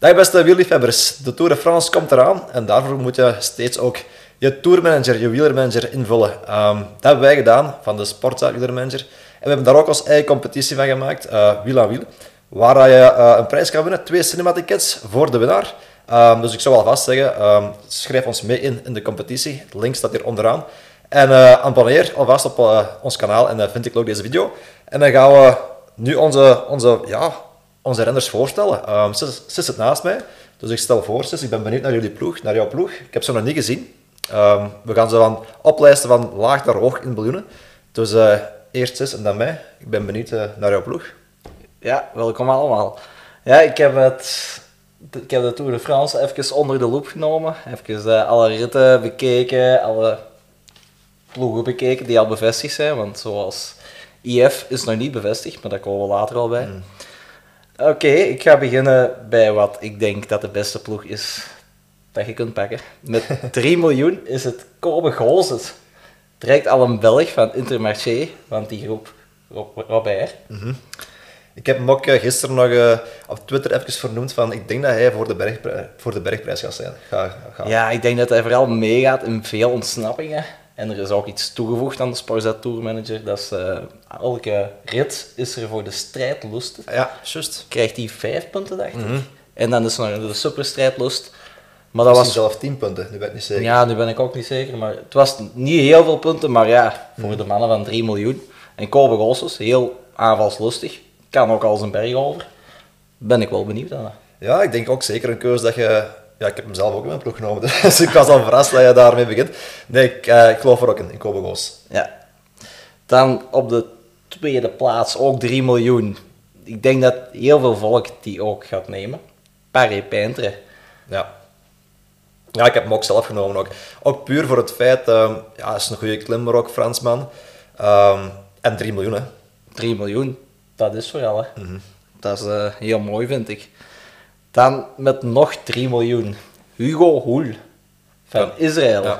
Dag beste wielerliefhebbers, de Tour de France komt eraan en daarvoor moet je steeds ook je tourmanager, je wielermanager invullen. Ehm, dat hebben wij gedaan van de Sportza wielermanager. En we hebben daar ook als eigen competitie van gemaakt, eh Wiel aan Wiel, waar je eh, een prijs kan winnen, twee cinematickets voor de winnaar. Ehm, dus ik zou alvast zeggen, ehm, schrijf ons mee in, in de competitie. De link staat hier onderaan. En eh abonneer alvast op ons kanaal en vind ik ook deze video. En dan gaan we nu onze, onze, ja, onze renners voorstellen. Um, Sis, Sis zit naast mij, dus ik stel voor, Sis, ik ben benieuwd naar jullie ploeg, naar jouw ploeg. Ik heb ze nog niet gezien. Ehm, we gaan ze van oplijsten van laag naar hoog in miljoenen. Dus eh, eerst Sis en dan mij. Ik ben benieuwd eh, naar jouw ploeg. Ja, welkom allemaal. Ja, ik heb, het, ik heb de Tour de France even onder de loep genomen. Even eh, alle ritten bekeken, alle ploegen bekeken die al bevestigd zijn. Want zoals IF is nog niet bevestigd, maar daar komen we later al bij. Oké, ik ga beginnen bij wat ik denk dat de beste ploeg is dat je kunt pakken. Met 3 miljoen is het Kobe Gozes. Direct al een Belg van Intermarché, want die groep Rob- Robert. Ik heb hem ook gisteren nog eh, op Twitter even vernoemd van ik denk dat hij voor de, bergprij- voor de bergprijs gaat zijn. Ga, ga. Ja, ik denk dat hij vooral meegaat in veel ontsnappingen. En er is ook iets toegevoegd aan de Sporza Tour Manager. Dat is elke rit is er voor de strijdlust. Ja, juist. Krijgt hij vijf punten, dacht ik. En dan is er nog de superstrijdlust. Maar dat Misschien was... zelf 10 punten, nu ben ik niet zeker. Ja, nu ben ik ook niet zeker. Maar het was niet heel veel punten. Maar ja, voor de mannen van 3 miljoen. En Kobe Gosses, heel aanvalslustig. Kan ook als een berg over. Ben ik wel benieuwd aan. Ja, ik denk ook zeker een keuze dat je... Ja, ik heb hem zelf ook in mijn ploeg genomen, dus ik was al verrast dat je daarmee begint. Nee, ik, ik geloof er ook in, in Kobe Goos. Ja. Dan op de tweede plaats ook 3 miljoen. Ik denk dat heel veel volk die ook gaat nemen. Paris Peintre. Ja. Ja, ik heb hem ook zelf genomen. Ook, ook puur voor het feit, ehm ja, hij is een goede klimmer ook, Fransman. Ehm, en 3 miljoen, hè. 3 miljoen, dat is vooral. Hè. Dat is eh, heel mooi, vind ik. Dan met nog 3 miljoen. Hugo Hoel van Ja. Israël. Ja.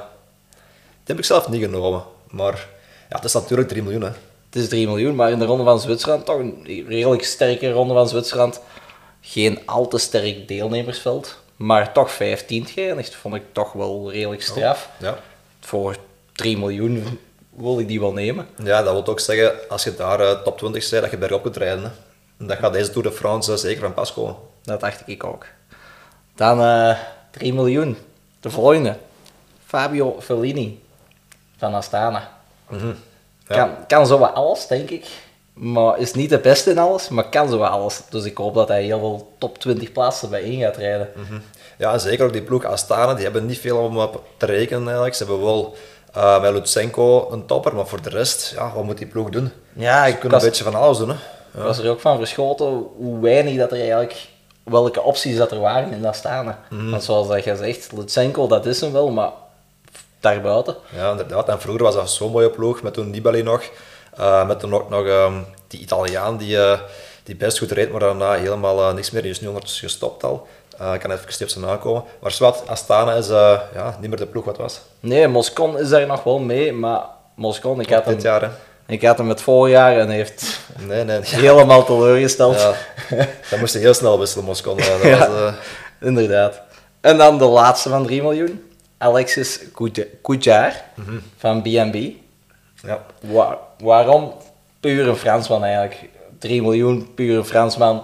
Die heb ik zelf niet genomen. Maar ja, het is natuurlijk 3 miljoen, hè. Het is 3 miljoen, maar in de ronde van Zwitserland toch een redelijk sterke ronde van Zwitserland. Geen al te sterk deelnemersveld, maar toch 15 geëindigd. Vond ik toch wel redelijk straf. Ja. Voor 3 miljoen wil ik die wel nemen. ja, dat wil ook zeggen, als je daar eh, top 20 bent, dat je bergop kunt rijden. Hè. En dat gaat deze Tour de France eh, zeker van pas komen. Dat dacht ik ook. Dan eh 3 miljoen. De volgende. Fabio Fellini van Astana. Ja. Kan, kan zo wat alles, denk ik. Maar is niet de beste in alles, maar kan zo wat alles. Dus ik hoop dat hij heel veel top 20 plaatsen bij één gaat rijden. Ja, en zeker ook die ploeg Astana, die hebben niet veel om op te rekenen eigenlijk. Ze hebben wel eh met Lutsenko een topper, maar voor de rest, ja, wat moet die ploeg doen? Ja, Ze ik kunnen was, een beetje van alles doen, hè. was er ook van verschoten hoe weinig dat er eigenlijk, welke opties dat er waren in Astana. Want zoals dat je zegt, Lutsenko, dat is hem wel, maar daarbuiten. Ja, inderdaad. En vroeger was dat zo'n mooie ploeg, met toen Nibali nog. eh, met toen ook nog ehm, die Italiaan die, eh, die best goed reed, maar daarna helemaal eh, niks meer. Die is nu ondertussen gestopt al. Ik kan even zijn aankomen. Maar zwart, Astana is ja, niet meer de ploeg wat was. Nee, Moscon is daar nog wel mee, maar Moscon, ik had hem, Dit jaar, hè. Ik had hem het voorjaar en hij heeft Nee, nee. Ja, helemaal teleurgesteld. ja. dat moest je heel snel wisselen, Moscon. Eh, Ja. was, eh, Inderdaad. En dan de laatste van 3 miljoen. Alexis Coujar van B&B. ja. Wa- waarom? Puur een Fransman eigenlijk. 3 miljoen, puur een Fransman.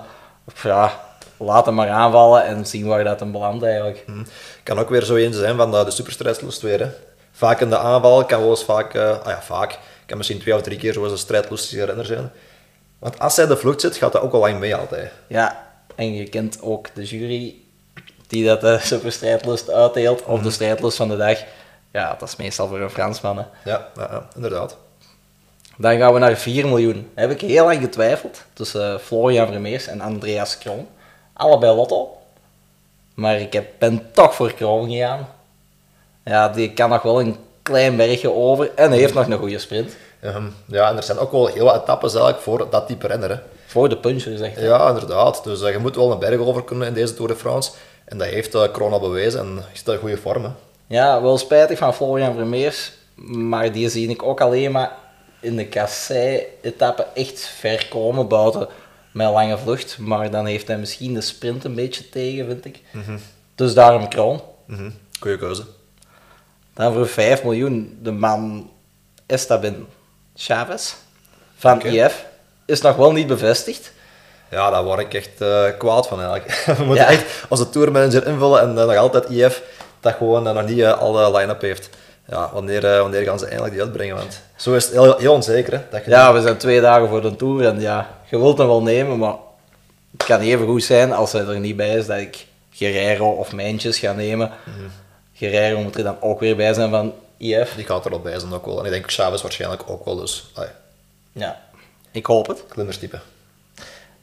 Ja, laat hem maar aanvallen en zien waar dat hem belandt eigenlijk. Hm. Kan ook weer zo een zijn van de, de superstrijdlust weer. Hè. Vaak in de aanval kan wel eens vaak, eh, ah ja, vaak, kan misschien twee of drie keer zoals een strijdlustige renner zijn. Want als hij in de vlucht zit, gaat dat ook al lang mee altijd. Ja, en je kent ook de jury die dat de superstrijdlust uitdeelt, of de strijdlust van de dag. Ja, dat is meestal voor een Fransman. hè. Ja, ja, ja, inderdaad. Dan gaan we naar 4 miljoen. Heb ik heel lang getwijfeld tussen eh, Florian Vermeers en Andreas Kroon. Allebei Lotto. Maar ik heb, ben toch voor Kroon gegaan. Ja, die kan nog wel een klein bergje over en hij heeft nog een goede sprint. Ehm, ja, en er zijn ook wel heel wat etappes eigenlijk voor dat type renner. Hè. Voor de puncher, zegt hij. Ja, inderdaad. Dus eh, je moet wel een berg over kunnen in deze Tour de France. En dat heeft uh, Kroon al bewezen en is dat een goede vorm. Hè. Ja, wel spijtig van Florian Vermeers. Maar die zie ik ook alleen maar in de kassei-etappe echt ver komen buiten een lange vlucht. Maar dan heeft hij misschien de sprint een beetje tegen, vind ik. Dus daarom kroon. Mhm. Goeie keuze. Dan voor 5 miljoen de man Estabin Chavez van. IF. Is nog wel niet bevestigd. Ja, daar word ik echt eh, kwaad van eigenlijk. We moeten Ja. echt onze tourmanager invullen en dan nog altijd IF dat gewoon eh, nog niet eh, alle line-up heeft. Ja, wanneer, eh, wanneer gaan ze eindelijk die uitbrengen? Want zo is het heel, heel onzeker. Hè, dat je Ja, we zijn twee dagen voor de tour en ja, je wilt hem wel nemen, maar het kan even goed zijn als hij er niet bij is dat ik Guerrero of Mijntjes ga nemen. Guerrero moet er dan ook weer bij zijn van IF. Die gaat er al bij zijn ook wel. En ik denk Chavez waarschijnlijk ook wel. Dus, Ja, ik hoop het. klimmerstype.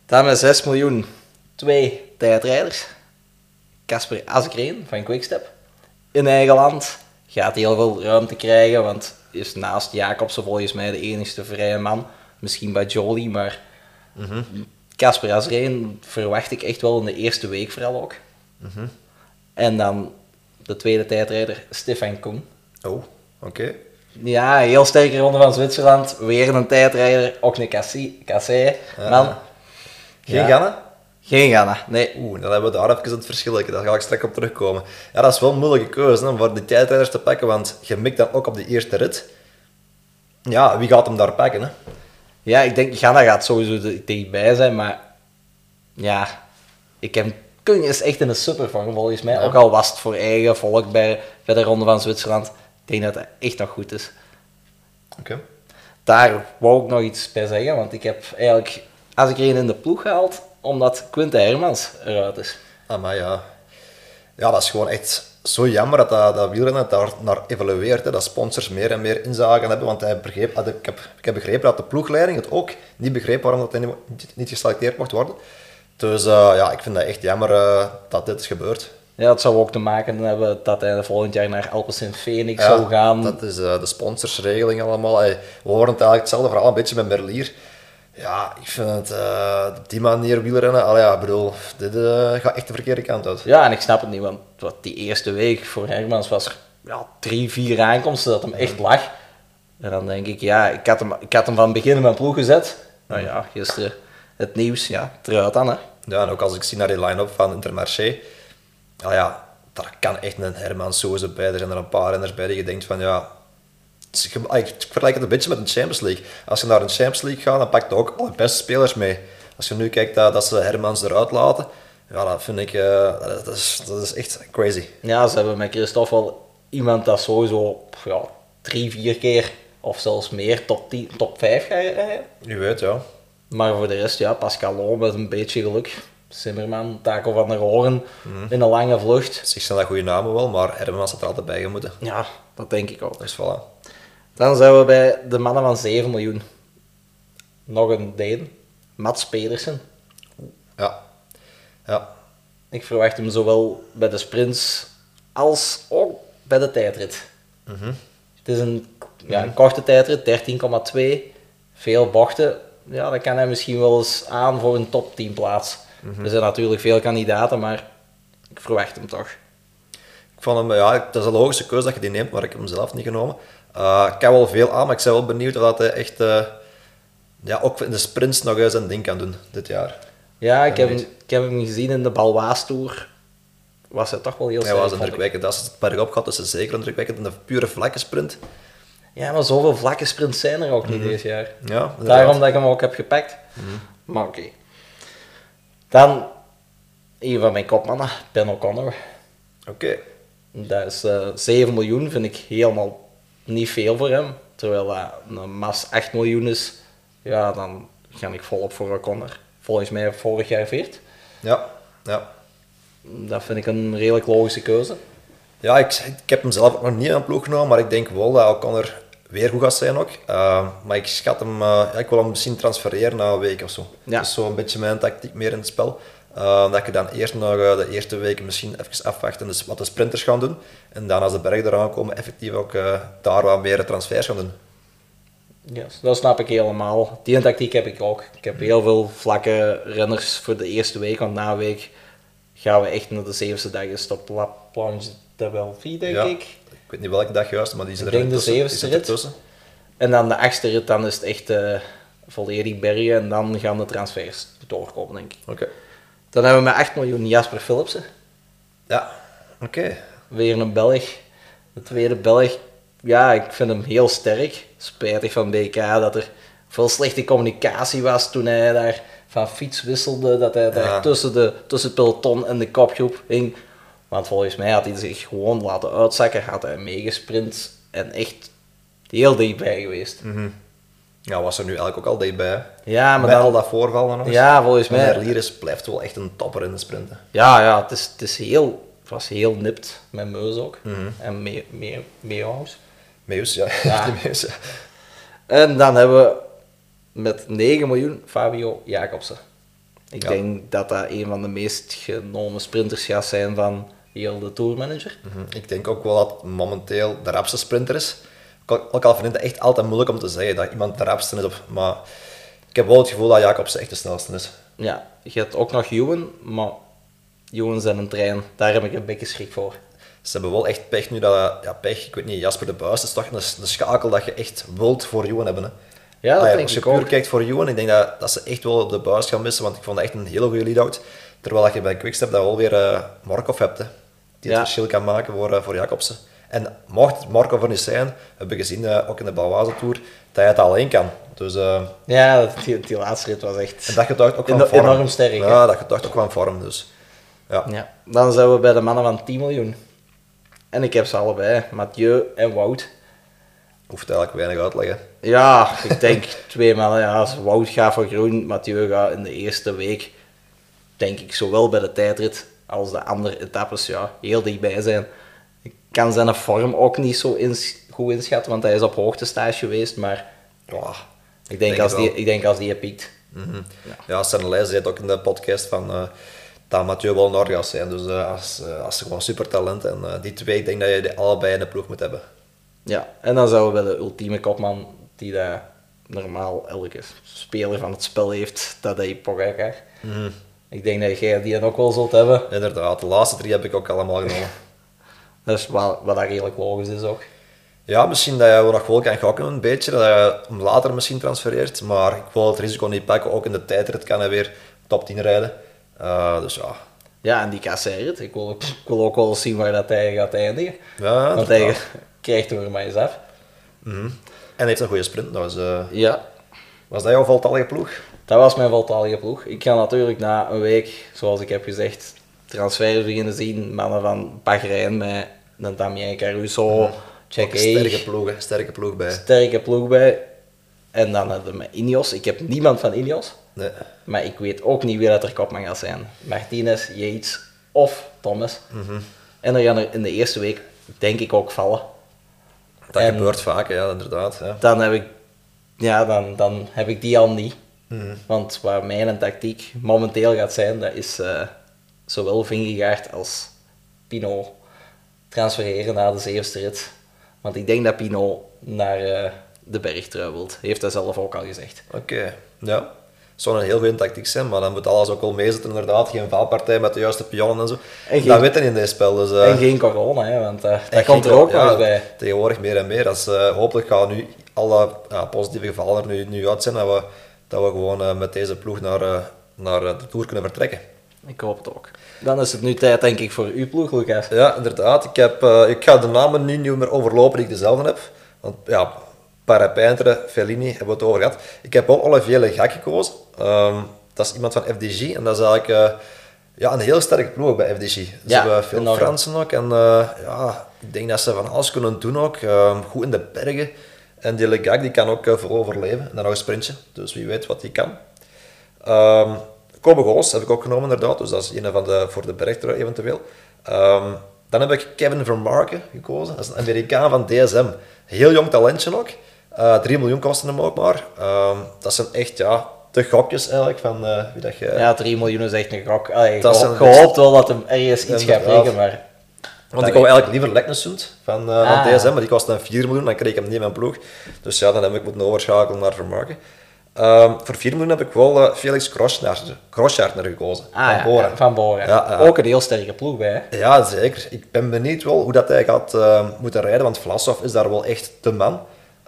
Dan met 6 miljoen, twee tijdrijders. Casper Asgreen van Quickstep. In eigen land gaat heel veel ruimte krijgen, want is naast Jacobsen volgens mij de enigste vrije man. Misschien bij Jolie, maar Casper Asgreen verwacht ik echt wel in de eerste week vooral ook. En dan de tweede tijdrijder, Stefan Koen. Oh, oké. Ja, heel sterke ronde van Zwitserland. Weer een tijdrijder, ook een Cassie, Cassé, man. Geen Ja. Ganna? Geen Ghana, nee. Oeh, dan hebben we daar even het verschil. Daar ga ik straks op terugkomen. Ja, dat is wel een moeilijke keuze hè, om voor die tijdrijders te pakken, want je mikt dan ook op die eerste rit. Ja, wie gaat hem daar pakken? Hè? Ja, ik denk Ghana gaat sowieso dichtbij zijn, maar ja, ik heb Koen is echt in een supervorm volgens mij. Ja. Ook al was het voor eigen volk bij, bij de Ronde van Zwitserland. Ik denk dat het echt nog goed is. Oké. Daar wou ik nog iets bij zeggen, want ik heb eigenlijk, als ik er een in de ploeg gehaald, omdat Quinten Hermans eruit is. Ah, maar ja. Ja, dat is gewoon echt zo jammer dat dat, dat wielrennen daar naar evolueert. Hè, dat sponsors meer en meer inzagen hebben. Want hij begreep, ah, ik, heb, ik heb begrepen dat de ploegleiding het ook niet begreep waarom dat hij niet, niet geselecteerd mocht worden. Dus ja, ik vind dat echt jammer eh, dat dit is gebeurd. Ja, dat zou ook te maken hebben dat hij volgend jaar naar Alpecin Phoenix Ja, zou gaan. Dat is eh, de sponsorsregeling allemaal. Hey, we horen het eigenlijk hetzelfde verhaal een beetje met Merlier. Ja, ik vind het eh, op die manier wielrennen. Allee, ja, ik bedoel, dit gaat echt de verkeerde kant uit. Ja, en ik snap het niet, want wat die eerste week voor Hermans was er ja, drie, vier aankomsten dat hem echt lag. En dan denk ik, ja, ik had hem, ik had hem van het begin in mijn ploeg gezet. Nou ja, gisteren het nieuws, ja, eruit dan hè. Ja, en ook als ik zie naar die line-up van Intermarché, ja, ja, daar kan echt een Herman Soze bij. Er zijn er een paar renners bij die je denkt van, ja... Ik vergelijk het een beetje met een Champions League. Als je naar een Champions League gaat, dan pak je ook alle beste spelers mee. Als je nu kijkt dat, dat ze Hermans eruit laten, ja, dat vind ik... eh, dat, is, dat is echt crazy. Ja, ze hebben met Christophe wel iemand dat sowieso ja, drie, vier keer of zelfs meer top, 10, top 5 gaat rijden. Je weet, ja. Maar voor de rest, ja, Pascal met een beetje geluk. Simmerman, Taco van der Hoorn in een lange vlucht. Zich zijn dat goede namen wel, maar Hermans had er altijd bij gemoeten. Ja, dat denk ik ook. Dus voilà. Dan zijn we bij de mannen van 7 miljoen. Nog een Deen, Mats Pedersen. Ja. Ja. Ik verwacht hem zowel bij de sprints als ook bij de tijdrit. Het is een, ja, een korte tijdrit, 13,2. Veel bochten. Ja, dan kan hij misschien wel eens aan voor een top 10 plaats. Er zijn natuurlijk veel kandidaten, maar ik verwacht hem toch. Ik vond hem, ja, het is een logische keuze dat je die neemt, maar ik heb hem zelf niet genomen. Eh, ik kan wel veel aan, maar ik ben wel benieuwd of dat hij echt, eh, ja, ook in de sprints nog eens een ding kan doen dit jaar. Ja, ik heb, hem, ik heb hem gezien in de Balwaas Tour. Was hij toch wel heel Hij sterk, was vond ik. indrukwekkend. Als het bergop gaat, is hij zeker indrukwekkend. In de pure vlakke sprint. Ja, maar zoveel vlakke sprints zijn er ook niet dit jaar. Ja, Daarom dat ik hem ook heb gepakt. Maar oké. Dan een van mijn kopmannen, Ben O'Connor. Oké. Dat is eh 7 miljoen, vind ik helemaal niet veel voor hem. Terwijl dat een mas 8 miljoen is, ja, dan ga ik volop voor O'Connor. Volgens mij vorig jaar veert. Ja, ja. Dat vind ik een redelijk logische keuze. Ja, ik, ik heb hem zelf ook nog niet aan ploeg genomen, maar ik denk wel dat O'Connor weer goed gaat zijn ook. Uh, maar ik schat hem, uh, ja, ik wil hem misschien transfereren na een week of zo. Ja. Dat is zo een beetje mijn tactiek meer in het spel. Uh, dat je dan eerst nog de eerste weken misschien even afwachten, dus wat de sprinters gaan doen. En dan als de bergen eraan komen, effectief ook daar wat meer transfers gaan doen. Yes, dat snap ik helemaal. Die tactiek heb ik ook. Ik heb heel veel vlakke renners voor de eerste week, want na een week gaan we echt naar de zevende dag is Planche Belfie, denk ja. ik. Ik weet niet welke dag juist, maar die is ik er denk de tussen. zevende Die rit. En dan de achtste rit, dan is het echt uh, volledig bergen en dan gaan de transfers doorkomen, denk ik. Oké. Dan hebben we met 8 miljoen Jasper Philipsen. Ja, oké. Weer een Belg. De tweede Belg. Ja, ik vind hem heel sterk. Spijtig van BK dat er veel slechte communicatie was toen hij daar van fiets wisselde. Dat hij daar Ja. tussen, de, tussen het peloton en de kopgroep hing. Want volgens mij had hij zich gewoon laten uitzakken. Had hij meegesprint. En echt heel dichtbij geweest. Ja, was er nu eigenlijk ook al dichtbij. Ja, maar Met al dan... dat voorval dan nog eens. Ja, volgens Maar mij... Liris blijft wel echt een topper in de sprinten. Ja, ja het, is, het, is heel, het was heel nipt met Meus ook. Mhm. En Me- Me-. Meus, ja. Meus, ja. En dan hebben we met 9 miljoen Fabio Jacobsen. Ik Ja. denk dat dat een van de meest genomen sprinters gaat zijn van heel de tourmanager. Mhm. Ik denk ook wel dat momenteel de rapste sprinter is. Ook al- vind ik het echt altijd moeilijk om te zeggen dat iemand de rapste is. Op, maar ik heb wel het gevoel dat Jacobsen echt de snelste is. Ja, je hebt ook nog Juwen, maar Juwen zijn een trein. Daar heb ik een beetje schrik voor. Ze hebben wel echt pech nu dat... Ja, pech. Ik weet niet, Jasper de Buis is toch een, een schakel dat je echt wilt voor Johan hebben. Hè. Ja, dat Ah denk als je ik puur ook. kijkt voor Johan, ik denk dat, dat ze echt wel de buis gaan missen, want ik vond dat echt een hele goede lead-out. Terwijl dat je bij Quickstep dat wel weer eh Markov hebt, hè, die het Ja. verschil kan maken voor, eh, voor Jacobsen. En mocht het Markov er niet zijn, hebben we gezien, eh, ook in de Baloise Tour, dat hij het alleen kan. Dus eh, Ja, dat- die, die laatste rit was echt... en dat ook van vorm. enorm sterk? Ja, dat getuigt ook van vorm. Dus. Ja. Ja. Dan zijn we bij de mannen van 10 miljoen. En ik heb ze allebei, Mathieu en Wout. Hoeft eigenlijk weinig uitleggen. Ja, ik denk twee mannen. Ja, als Wout gaat voor groen, Mathieu gaat in de eerste week, denk ik, zowel bij de tijdrit als de andere etappes, ja, heel dichtbij zijn. Ik kan zijn vorm ook niet zo ins- goed inschatten, want hij is op hoogtestage geweest, maar Ja, ik denk, Denk als, die, ik denk als die piekt. Mhm. Ja, Leijs zei het ook in de podcast van eh, dat Mathieu wel een gaat zijn. Dus eh, als, eh, als ze gewoon super talent en die twee, ik denk dat je die allebei in de ploeg moet hebben. Ja, en dan zouden we bij de ultieme kopman, die dat normaal elke speler van het spel heeft, dat hij Pogacar. Ik denk dat jij die ook wel zult hebben. Inderdaad, de laatste drie heb ik ook allemaal genomen. Dat is wat, wat dat redelijk logisch is ook. Ja, misschien dat je wel nog wel kan gokken een beetje, dat je hem later misschien transfereert, maar ik wil het risico niet pakken. Ook in de tijdrit kan hij weer top 10 rijden. Eh, dus ja, Ja, en die kasseert. Ik wil, ik wil ook wel zien waar dat hij gaat eindigen. ja Want hij krijgt er maar eens af. En hij heeft een goede sprint. Dus, eh, Ja, was dat jouw voltallige ploeg? dat was mijn voltallige ploeg. Ik ga natuurlijk na een week, zoals ik heb gezegd, transfers beginnen zien. Mannen van Bahrein met een Damien Caruso, Jack Ook sterke ploeg, hè, sterke ploeg bij. sterke ploeg bij. En dan hadden we Ineos. Ik heb niemand van Ineos. Nee. Maar ik weet ook niet wie dat er kopman gaat zijn. Martinez, Yates of Thomas. Mhm. En er gaan er in de eerste week, denk ik, ook vallen. Dat En- gebeurt vaak, ja, inderdaad. Ja. Dan heb ik, ja, dan, dan heb ik die al niet. Mhm. Want waar mijn tactiek momenteel gaat zijn, dat is eh, zowel Vingegaard als Pino transfereren naar de zevenste rit. Want ik denk dat Pino naar eh, de bergtrui wilt. Heeft hij zelf ook al gezegd. Oké, ja. Zou een heel goede tactiek zijn, maar dan moet alles ook wel meezitten inderdaad. Geen valpartij met de juiste pionnen en zo. En geen- dat weten in deze spel. Dus, eh, en geen corona, hè, want eh, dat komt er ook nog ja, bij. Tegenwoordig meer en meer. Als, eh, hopelijk gaan nu alle positieve gevallen er nu, nu uit zijn, dat we, dat we gewoon met deze ploeg naar, naar de Tour kunnen vertrekken. Ik hoop het ook. Dan is het nu tijd, denk ik, voor uw ploeg, Lucas. Ja, inderdaad. Ik, heb, ik ga de namen nu niet meer overlopen die ik dezelfde heb. Want ja, Parapeintre, Fellini hebben we het over gehad. Ik heb wel Olivier Legac gekozen. Ehm, dat is iemand van FDG en dat is eigenlijk eh, ja, een heel sterke ploeg bij FDG. Ze Ja, hebben veel enorm. Fransen ook en eh, ja, ik denk dat ze van alles kunnen doen ook. Ehm, goed in de bergen. En die Legac die kan ook uh, vol overleven. En dan nog een sprintje, dus wie weet wat hij kan. Ehm Kobe Goos heb ik ook genomen inderdaad, dus dat is een van de, voor de bergtrui eventueel. Dan heb ik Kevin Vermarken gekozen, dat is een Amerikaan van DSM. Heel jong talentje ook, Eh 3 miljoen kosten hem ook maar. Ehm, dat zijn echt ja, de gokjes eigenlijk van eh, wie dat je... Ja, 3 miljoen is echt een gok. Allee, Dat gehoopt wel dat hem ergens iets gaat breken, maar... Want ik wou eigenlijk liever Leknesund van, eh Ah. van DSM, maar die kostte dan 4 miljoen, dan kreeg ik hem niet in mijn ploeg. Dus ja, dan heb ik moeten overschakelen naar Vermarken. Ehm, voor 4 miljoen heb ik wel eh, Felix Kroschartner gekozen, Ah, van Bora. ja, van. Ja, ja. Ook een heel sterke ploeg bij, hè? Ja, zeker. Ik ben benieuwd wel hoe dat hij gaat moeten rijden, want Vlasov is daar wel echt de man.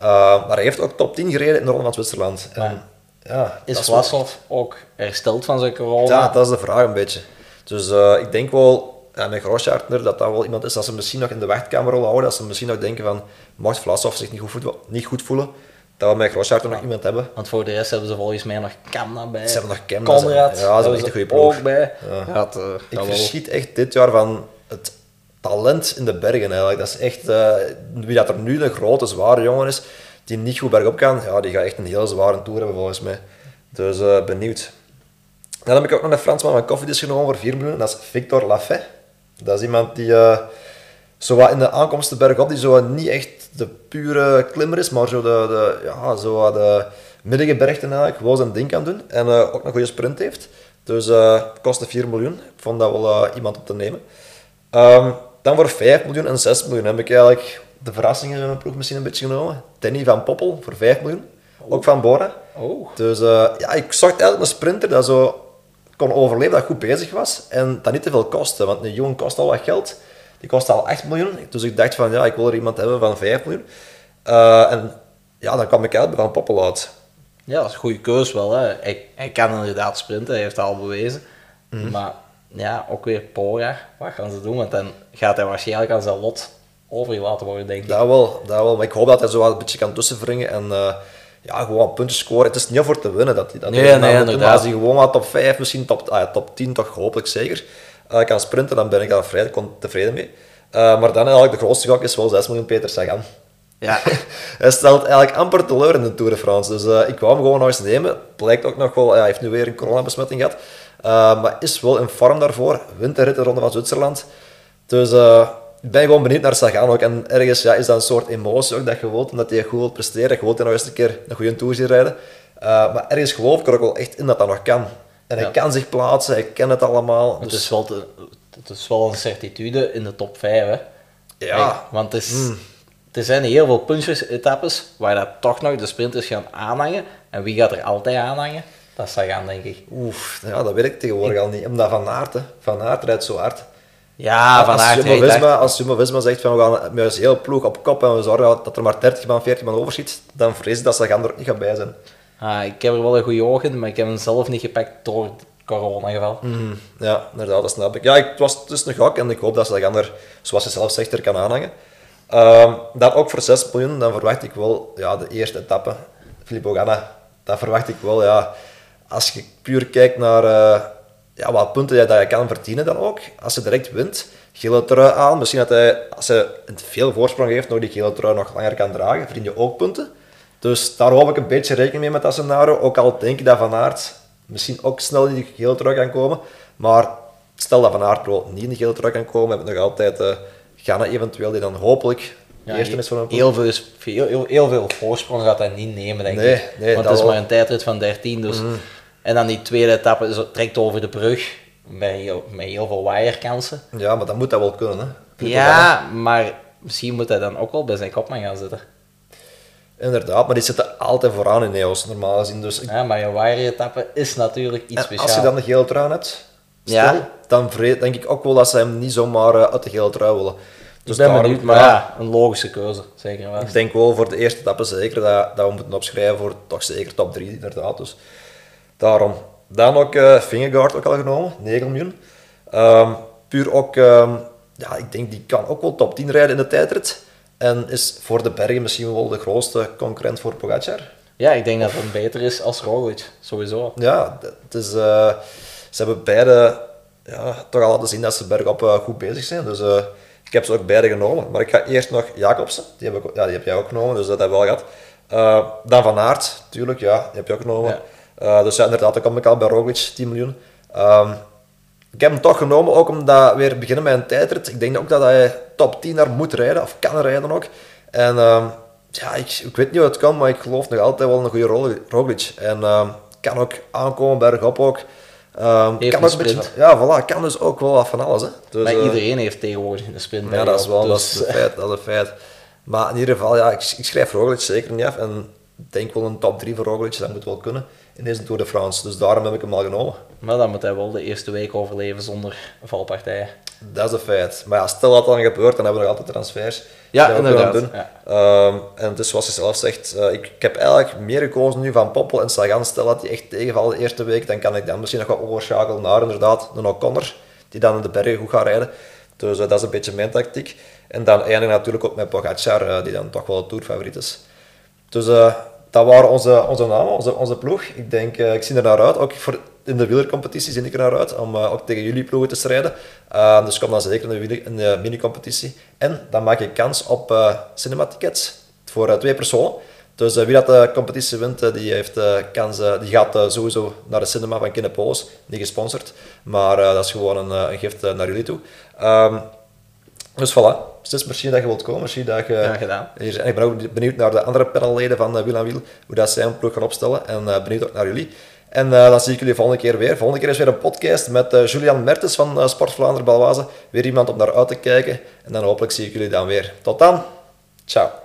Uh, maar hij heeft ook top 10 gereden in de Ronde van Zwitserland. En, Ja. Is Vlasov ook hersteld van zijn corona? Ja, dat is de vraag een beetje. Dus eh, ik denk wel, ja, met Grosjartner, dat dat wel iemand is dat ze misschien nog in de wachtkamer willen houden. Dat ze misschien nog denken van, mocht Vlasov zich niet goed, voelen, niet goed voelen, dat we met Grosjartner nog iemand hebben. Want voor de rest hebben ze volgens mij nog Kamna bij. Ze hebben nog Kemna, ze- Conrad. ja, ze hebben echt een goede ploeg. ook bij. Ja. Ja, het, eh, Ik verschiet echt dit jaar van het talent in de bergen eigenlijk. Dat is echt, eh, wie dat er nu een grote, zware jongen is, die niet goed bergop kan, ja, die gaat echt een heel zware tour hebben volgens mij. Dus eh, benieuwd. Dan heb ik ook nog een Fransman van Koffiedis genomen voor 4 miljoen. Dat is Victor Lafay. Dat is iemand die eh, zo wat in de aankomsten bergop, die zo niet echt de pure klimmer is, maar zo de, de, ja, zo de middengebergten eigenlijk gewoon zijn ding kan doen. En ook een goede sprint heeft. Dus kostte 4 miljoen. Ik vond dat wel iemand op te nemen. Ehm, dan voor 5 miljoen en 6 miljoen heb ik eigenlijk de verrassingen in mijn ploeg misschien een beetje genomen. Danny van Poppel voor 5 miljoen. Ook van Bora. Oh. Dus eh, ja, ik zocht eigenlijk een sprinter dat zo kon overleven, dat goed bezig was en dat niet te veel kostte. Want een jongen kost al wat geld. Die kost al 8 miljoen. Dus ik dacht van, ja, ik wil er iemand hebben van 5 miljoen. Eh, en ja, dan kwam ik uit bij Van Poppel uit. Ja, dat is een goede keus wel. Hè. Hij, hij kan inderdaad sprinten, hij heeft het al bewezen. Mhm. Maar ja, ook weer Pora. Wat gaan ze doen? Want dan gaat hij waarschijnlijk aan zijn lot overgelaten worden, denk ik. Dat wel, dat wel. Maar ik hoop dat hij zo wat een beetje kan tussenwringen en eh, ja, gewoon punten scoren. Het is niet voor te winnen. Dat, hij- dat Nee, nee, inderdaad. Als hij gewoon wat top 5, misschien top, ah, ja, top 10 toch hopelijk zeker, eh, kan sprinten, dan ben ik daar vrij tevreden mee. Eh, maar dan eigenlijk de grootste gok is wel 6 miljoen Peter Sagan. Ja, Hij stelt eigenlijk amper teleur in de Tour de France. Dus ik wou hem gewoon nog eens nemen. Blijkt ook nog wel, hij heeft nu weer een coronabesmetting gehad. Eh, maar is wel in vorm daarvoor. Wint de Ronde van Zwitserland. Dus eh, ik ben gewoon benieuwd naar Sagan ook. En ergens ja, is dat een soort emotie ook dat je wilt, omdat hij goed wilt presteren. Je wilt hij nog eens een keer een goede Tour zien rijden. Eh, maar ergens geloof ik er ook wel echt in dat dat nog kan. En hij Ja. kan zich plaatsen, hij kent het allemaal. het, Dus, is wel te- het is wel een certitude in de top 5. Hè. ja, Hey, want het is, er zijn heel veel punches-etappes waar dat toch nog de sprinters gaan aanhangen. En wie gaat er altijd aanhangen? Dat is Sagan, denk ik. oef, ja, dat weet ik tegenwoordig al niet. Omdat Van Aert, hè. Van Aert rijdt zo hard. Ja, Van Aert als Jumbo-Visma zegt van we gaan met ons hele ploeg op kop en we zorgen dat er maar 30 man, 40 man overschiet, dan vrees ik dat Sagan er ook niet gaat bij zijn. Ah, ik heb er wel een goede oog in, maar ik heb hem zelf niet gepakt door het coronageval. Mhm, Ja, inderdaad, dat snap ik. Ja, ik, het was is een gok en ik hoop dat Sagan er, zoals je zelf zegt, er kan aanhangen. Ehm, dan ook voor 6 miljoen, dan verwacht ik wel ja, de eerste etappe, Filippo Ganna. Dat verwacht ik wel, ja. Als je puur kijkt naar eh, ja, wat punten je, dat kan verdienen dan ook, als je direct wint, gele trui aan, misschien dat hij, als hij veel voorsprong heeft, nog die gele trui nog langer kan dragen, verdien je ook punten. Dus daar hoop ik een beetje rekening mee met dat scenario, ook al denk ik dat Van Aert misschien ook snel in die gele trui kan komen, maar stel dat Van Aert niet in die gele trui kan komen, hebben we nog altijd uh, Ganna eventueel, die dan hopelijk Ja, eerste heel, veel, is- heel, heel, heel veel voorsprong gaat hij niet nemen, denk Nee, ik. nee, Want dat het is wel. maar een tijdrit van 13. Dus. En dan die tweede etappe trekt over de brug met heel, met heel veel waaierkansen. Ja, maar dan moet dat wel kunnen, hè. Ja, maar misschien moet hij dan ook wel bij zijn kopman gaan zitten. Inderdaad, maar die zitten altijd vooraan in Neos, normaal gezien. Dus Ja, maar je waaieretappe is natuurlijk iets en speciaals. als je dan de gele trui hebt, Ja. stel, dan denk ik ook wel dat ze hem niet zomaar eh, uit de gele trui willen. Dus ik ben daarom- benieuwd, maar ja, een logische keuze, zeker wel. Ik denk wel voor de eerste etappe zeker dat, dat we moeten opschrijven voor toch zeker top 3 inderdaad. Dus daarom. Dan ook Fingergaard ook al genomen, 9 miljoen. Ehm, puur ook, ehm, ja, ik denk die kan ook wel top 10 rijden in de tijdrit. En is voor de bergen misschien wel de grootste concurrent voor Pogacar. Ja, ik denk dat het beter is als Roglic, sowieso. Ja, het is, eh, ze hebben beide ja, toch al laten zien dat ze bergop eh, goed bezig zijn. Dus ik heb ze ook beide genomen. Maar ik ga eerst nog Jacobsen, die heb, ik, ja, die heb jij ook genomen, dus dat hebben we al gehad. Eh, dan Van Aert, tuurlijk, ja, die heb je ook genomen. Ja. Eh, dus ja, inderdaad, dan kom ik al bij Roglic, 10 miljoen. Ehm, ik heb hem toch genomen, ook omdat weer beginnen met een tijdrit. Ik denk ook dat hij top 10 daar moet rijden, of kan rijden ook. En ehm, ja, ik, ik weet niet hoe het kan, maar ik geloof nog altijd wel een goede Roglic. En ehm, kan ook aankomen, bergop ook. Ehm, Heeft kan een beetje, sprint. ja, voilà, kan dus ook wel wat van alles. Hè. Dus, maar eh, iedereen heeft tegenwoordig een sprint ja, dat is wel dat dus, is een feit, dat is een feit. Maar in ieder geval, ja, ik, ik schrijf Roglic zeker niet af. En ik denk wel een top 3 voor Roglic, dat moet wel kunnen. In deze Tour de France. Dus daarom heb ik hem al genomen. Maar dan moet hij wel de eerste week overleven zonder valpartijen. Dat is een feit. Maar ja, stel dat dan gebeurt, dan hebben we nog altijd transfers. Ja, kunnen inderdaad, doen. ja. Ehm, en dus zoals je zelf zegt, eh, ik, ik heb eigenlijk meer gekozen nu van Poppel en Sagan. Stel dat die echt tegenvallen de eerste week, dan kan ik dan misschien nog wat overschakelen naar inderdaad een O'Connor, die dan in de bergen goed gaat rijden. Dus eh, dat is een beetje mijn tactiek. En dan eindig natuurlijk ook met Pogacar, eh, die dan toch wel de tourfavoriet is. Dus dat waren onze, onze onze, onze ploeg. Ik denk, eh, ik zie er naar uit. Ook voor in de wielercompetitie zie ik er naar uit om eh, ook tegen jullie ploegen te strijden. Eh, dus kom dan zeker in de, mini-competitie. En dan maak je kans op eh cinema tickets voor twee personen. Dus wie dat de competitie wint, die, heeft, kans, die gaat sowieso naar de cinema van Kinepolis. Niet gesponsord, maar dat is gewoon een, een gift naar jullie toe. Ehm, dus voilà. Dus misschien dat je wilt komen, misschien dat je gedaan. hier, en ik ben ook benieuwd naar de andere panelleden van uh, Wiel aan Wiel, hoe dat zij een ploeg gaan opstellen. En eh, benieuwd ook naar jullie. En eh, dan zie ik jullie volgende keer weer. Volgende keer is weer een podcast met eh, Julian Mertens van eh, Sport Vlaanderen Balwaze. Weer iemand om naar uit te kijken. En dan hopelijk zie ik jullie dan weer. Tot dan. Ciao.